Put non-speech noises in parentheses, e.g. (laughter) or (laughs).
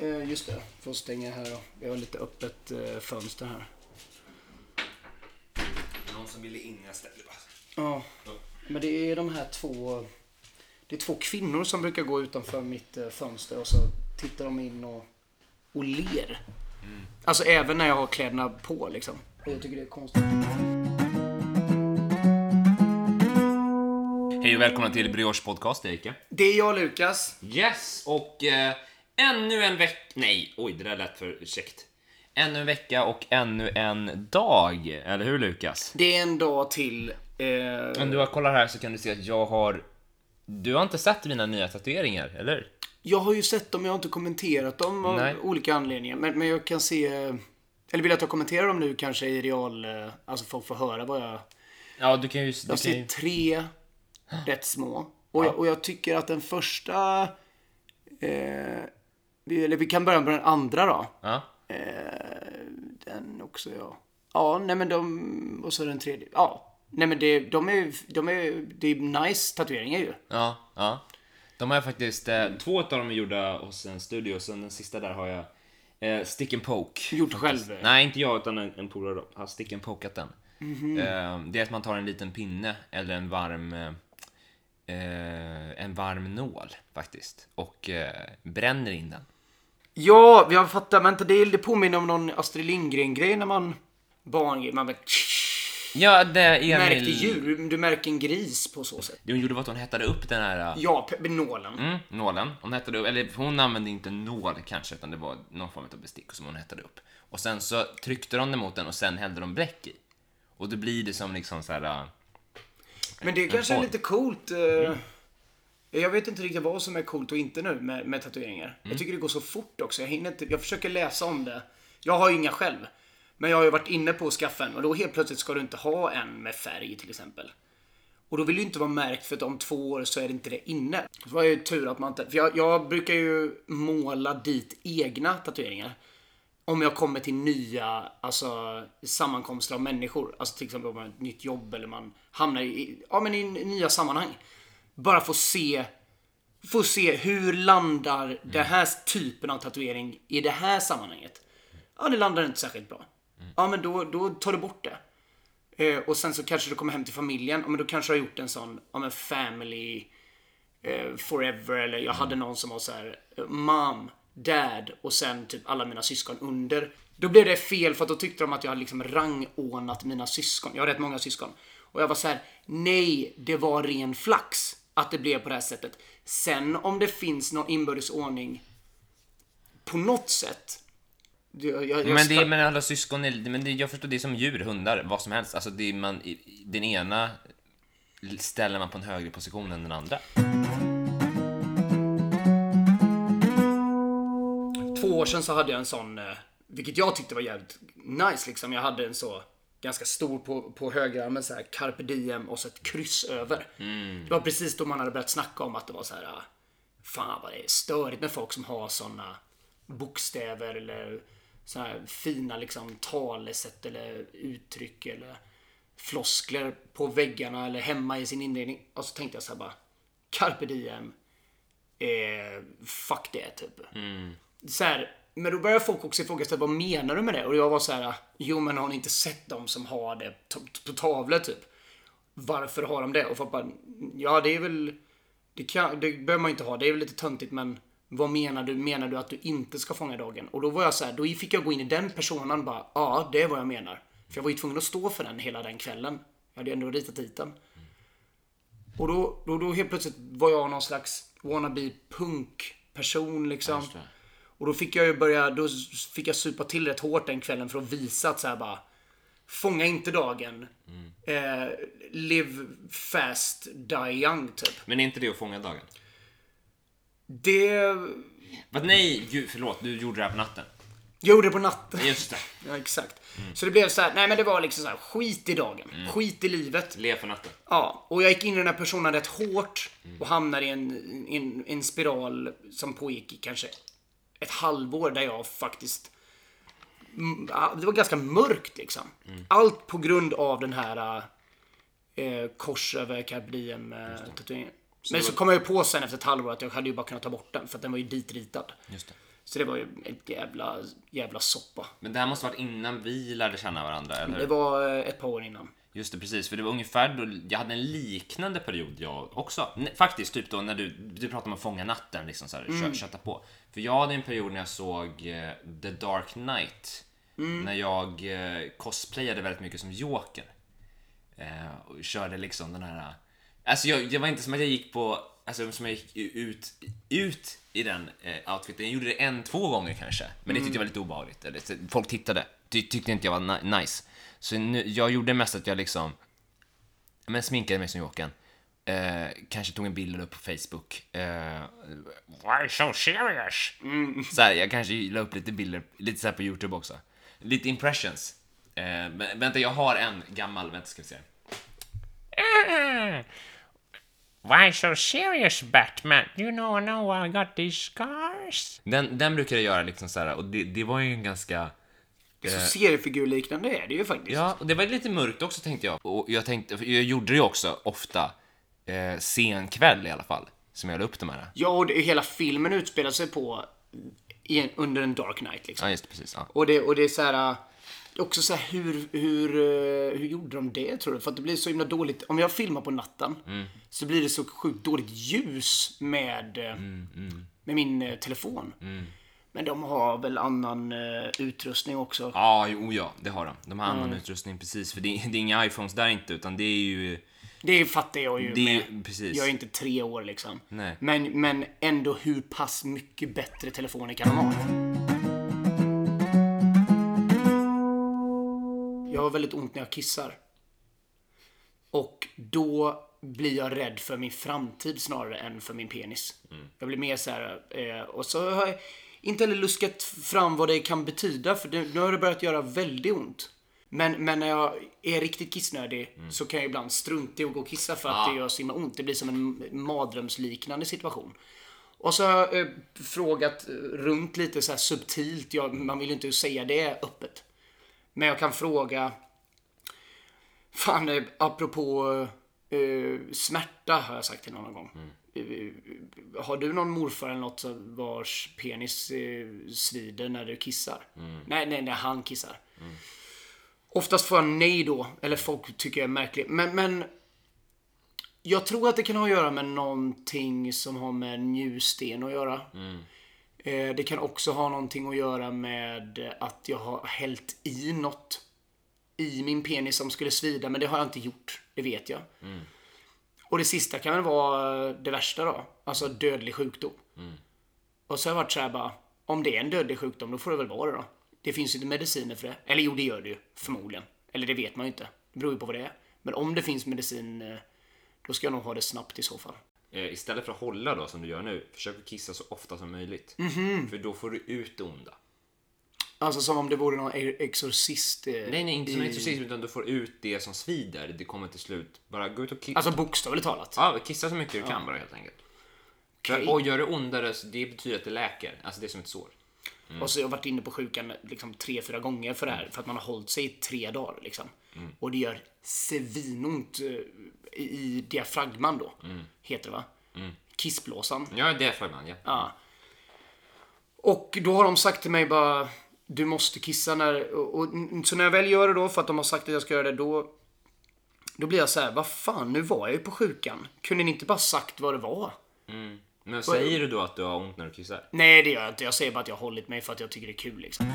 Eh, just det, får stänga här då. Vi har lite öppet eh, fönster här. Någon som ville in jag ställde bara. Ja, men det är de här två... Det är två kvinnor som brukar gå utanför mitt eh, fönster och så tittar de in och, och ler. Alltså även när jag har kläderna på liksom. Och jag tycker det är konstigt. Hej och välkomna till Brioche Podcast, Erika. Det är jag Lukas. Yes, och eh, ännu en vecka... Nej, oj, det där lät för käckt. Ännu en vecka och ännu en dag, eller hur Lukas? Det är en dag till. Eh, Om du har kollat här så kan du se att jag har... Du har inte sett mina nya tatueringar, eller? jag har ju sett dem, jag har inte kommenterat dem av Nej. olika anledningar. Men, men jag kan se... Eller vill att jag kommenterar dem nu kanske i real... eh, Alltså folk får höra vad jag... Ja, du kan ju... Jag ser ju... tre rätt små. Och, jag, och jag tycker att den första... Eh, vi, eller vi kan börja med den andra då. Ja. Den också, ja. Ja, nej men de... Och så den tredje. Ja. Nej men det, de är, de är, det är nice tatueringar ju. Ja, ja. De har faktiskt, eh, två av dem är gjorda hos en studio, och sen den sista där har jag eh, stick and poke. Gjort själv? Nej, inte jag, utan en, en polare har stick and pokat den. Eh, det är att man tar en liten pinne eller en varm, eh, eh, en varm nål faktiskt, och eh, bränner in den. Ja, jag fattar. Men det, det påminner om någon Astrid Lindgren-grej när man... Barngrej. Man bara... Ja, det är Märkte Emil... djur. Du märker en gris på så sätt. Det hon gjorde var att hon hettade upp den här... eh, Ja, nålen. Mm, nålen. Hon hettade upp, eller hon använde inte nål kanske, utan det var någon form av bestick som hon hettade upp. Och sen så tryckte de den mot den och sen hällde de bläck i. Och då blir det som liksom så här. äh, Men det kanske är lite coolt. eh, Jag vet inte riktigt vad som är coolt och inte nu med, med tatueringar. Jag tycker det går så fort också. Jag hinner inte. Jag försöker läsa om det. Jag har ju inga själv. Men jag har ju varit inne på att skaffa en och då helt plötsligt ska du inte ha en med färg till exempel. Och då vill det ju inte vara märkt för att om två år så är det inte det inne. Så var ju tur att man inte... För jag, jag brukar ju måla dit egna tatueringar. Om jag kommer till nya alltså, sammankomster av människor. Alltså till exempel om man har ett nytt jobb eller man hamnar i, ja, men i nya sammanhang. Bara få se Få se hur landar den här typen av tatuering i det här sammanhanget. Ja, det landar inte särskilt bra. Ja, men då, då tar du bort det. Eh, och sen så kanske du kommer hem till familjen. Ja, men då kanske du har gjort en sån, ja men family eh, forever. Eller jag hade någon som var så här, mom, dad och sen typ alla mina syskon under. Då blev det fel för att då tyckte de att jag hade liksom rangordnat mina syskon. Jag har rätt många syskon. Och jag var så här, nej, det var ren flax att det blev på det här sättet. Sen om det finns någon inbördes ordning på något sätt. Jag, jag, Men, det, men alla syskon, är, men det, jag förstår, det är som djur, hundar, vad som helst. Alltså det är man, den ena ställer man på en högre position än den andra. två år sedan så hade jag en sån, eh, vilket jag tyckte var jävligt nice liksom. Jag hade en så ganska stor på, på högerarmen så här carpe diem och så ett kryss över. Det var precis då man hade börjat snacka om att det var så här, fan vad det är störigt med folk som har såna bokstäver eller så här fina liksom talesätt eller uttryck eller floskler på väggarna eller hemma i sin inredning. Och så tänkte jag så här bara, carpe diem, eh, fuck det typ. Så här, men då börjar folk också ifrågasätta vad menar du med det? Och jag var så här, jo men har ni inte sett dem som har det på, tavlor typ? Varför har de det? Och folk bara, ja det är väl, det, kan, det behöver man ju inte ha, det är väl lite töntigt men vad menar du? Menar du att du inte ska fånga dagen? Och då var jag så här, då fick jag gå in i den personen bara, ja det är vad jag menar. För jag var ju tvungen att stå för den hela den kvällen. Jag hade ju ändå ritat dit den. Och då, då, då helt plötsligt var jag någon slags wannabe punk-person liksom. Ja. Och då fick jag ju börja, då fick jag supa till rätt hårt den kvällen för att visa att så här bara Fånga inte dagen. Eh, live fast, die young typ. Men är inte det att fånga dagen? Det... Vad nej, gud, förlåt, du gjorde det här på natten. Jag gjorde det på natten. Just det. (laughs) Ja, exakt. Så det blev så här, nej men det var liksom så här, skit i dagen. Skit i livet. Le för natten. Ja, och jag gick in i den här personen rätt hårt och hamnade i en, en, en spiral som pågick i kanske ett halvår där jag faktiskt... Mm, Det var ganska mörkt liksom. Allt på grund av den här eh, kors över carpe diem eh, tatueringen. Men så kom jag ju på sen efter ett halvår att jag hade ju bara kunnat ta bort den för att den var ju ditritad. Just det. Så det var ju ett jävla, jävla soppa. Men det här måste varit innan vi lärde känna varandra, eller? Det var eh, ett par år innan. Just det, precis. För det var ungefär då jag hade en liknande period jag också. Faktiskt, typ då när du, du pratade om att fånga natten, liksom så här, kö- kötta på. För jag hade en period när jag såg eh, The Dark Knight. När jag eh, cosplayade väldigt mycket som Joker. Eh, och körde liksom den här... Alltså jag, det var inte som att jag gick på... Alltså som jag gick ut, ut i den outfiten. Jag gjorde det en, två gånger kanske. Men det tyckte jag var lite obehagligt. Folk tittade. Ty, tyckte inte jag var ni- nice. Så nu, jag gjorde mest att jag liksom... Men sminkade mig som Jokern. Eh, kanske tog en bild och upp på Facebook. Eh, Why so serious? Så här, jag kanske la upp lite bilder, lite så här på YouTube också. Lite impressions. Eh, men, vänta, jag har en gammal, vänta ska vi se. Ah, why so serious, Batman? You know, I know I got these scars. Den, den brukar jag göra liksom så här, och det, det var ju en ganska... Så seriefigurliknande är det ju faktiskt. Ja, och det var lite mörkt också tänkte jag. Och jag tänkte, jag gjorde det ju också ofta eh, sen kväll i alla fall, som jag la upp de här. Ja, och det, hela filmen utspelar sig på en, under en Dark Knight liksom. Ja, just det, precis. Ja. Och det, och det är så här. äh, Också så här, hur, hur, äh, hur gjorde de det tror du? För att det blir så himla dåligt. Om jag filmar på natten så blir det så sjukt dåligt ljus med, äh, med min telefon. Men de har väl annan äh, utrustning också. Ja, jo, ja, det har de. De har annan utrustning precis, för det, det är inga iPhones där inte, utan det är ju... Det fattar jag ju Det är- med. precis. Jag är inte tre år liksom. Nej. Men, men ändå hur pass mycket bättre telefoner kan de ha? Jag har väldigt ont när jag kissar. Och då blir jag rädd för min framtid snarare än för min penis. Jag blir mer så här, eh, och så har jag inte heller luskat fram vad det kan betyda för det, nu har det börjat göra väldigt ont. Men, men när jag är riktigt kissnödig så kan jag ibland strunta i att gå och kissa för att det gör så himla ont. Det blir som en mardrömsliknande situation. Och så har jag eh, frågat runt lite så här subtilt. Jag, man vill ju inte säga det öppet. Men jag kan fråga Fan, eh, apropå eh, smärta har jag sagt till någon gång. Eh, har du någon morfar eller något vars penis eh, svider när du kissar? Nej, nej, när han kissar. Oftast får jag nej då, eller folk tycker jag är märklig. Men, men jag tror att det kan ha att göra med någonting som har med njursten att göra. Eh, Det kan också ha någonting att göra med att jag har hällt i något i min penis som skulle svida, men det har jag inte gjort. Det vet jag. Och det sista kan väl vara det värsta då. Alltså dödlig sjukdom. Och så har jag varit så här bara, om det är en dödlig sjukdom, då får det väl vara det då. Det finns ju inte mediciner för det. Eller jo, det gör det ju. Förmodligen. Eller det vet man ju inte. Det beror ju på vad det är. Men om det finns medicin, eh, då ska jag nog ha det snabbt i så fall. Eh, istället för att hålla då, som du gör nu, försök att kissa så ofta som möjligt. För då får du ut det onda. Alltså som om det vore någon exorcist. eh, Nej, nej, inte som i- exorcism, utan du får ut det som svider. Det kommer till slut. Bara gå ut och kissa. Alltså bokstavligt talat. ja, kissa så mycket du kan bara helt enkelt. För, och gör det ondare, det betyder att det läker. Alltså det är som ett sår. Och så har jag varit inne på sjukan liksom tre, fyra gånger för det här. För att man har hållit sig i tre dagar liksom. Och det gör svinont eh, i, diafragman då. Heter det va? Kissblåsan. Ja, det är för man, ja. Ja. Och då har de sagt till mig bara Du måste kissa när... Och, och, så när jag väl gör det då, för att de har sagt att jag ska göra det, då... Då blir jag så här, vad fan, nu var jag ju på sjukan. Kunde ni inte bara sagt vad det var? Men säger du då att du har ont när du kissar? Nej, det gör jag inte. Jag säger bara att jag har hållit mig för att jag tycker det är kul liksom.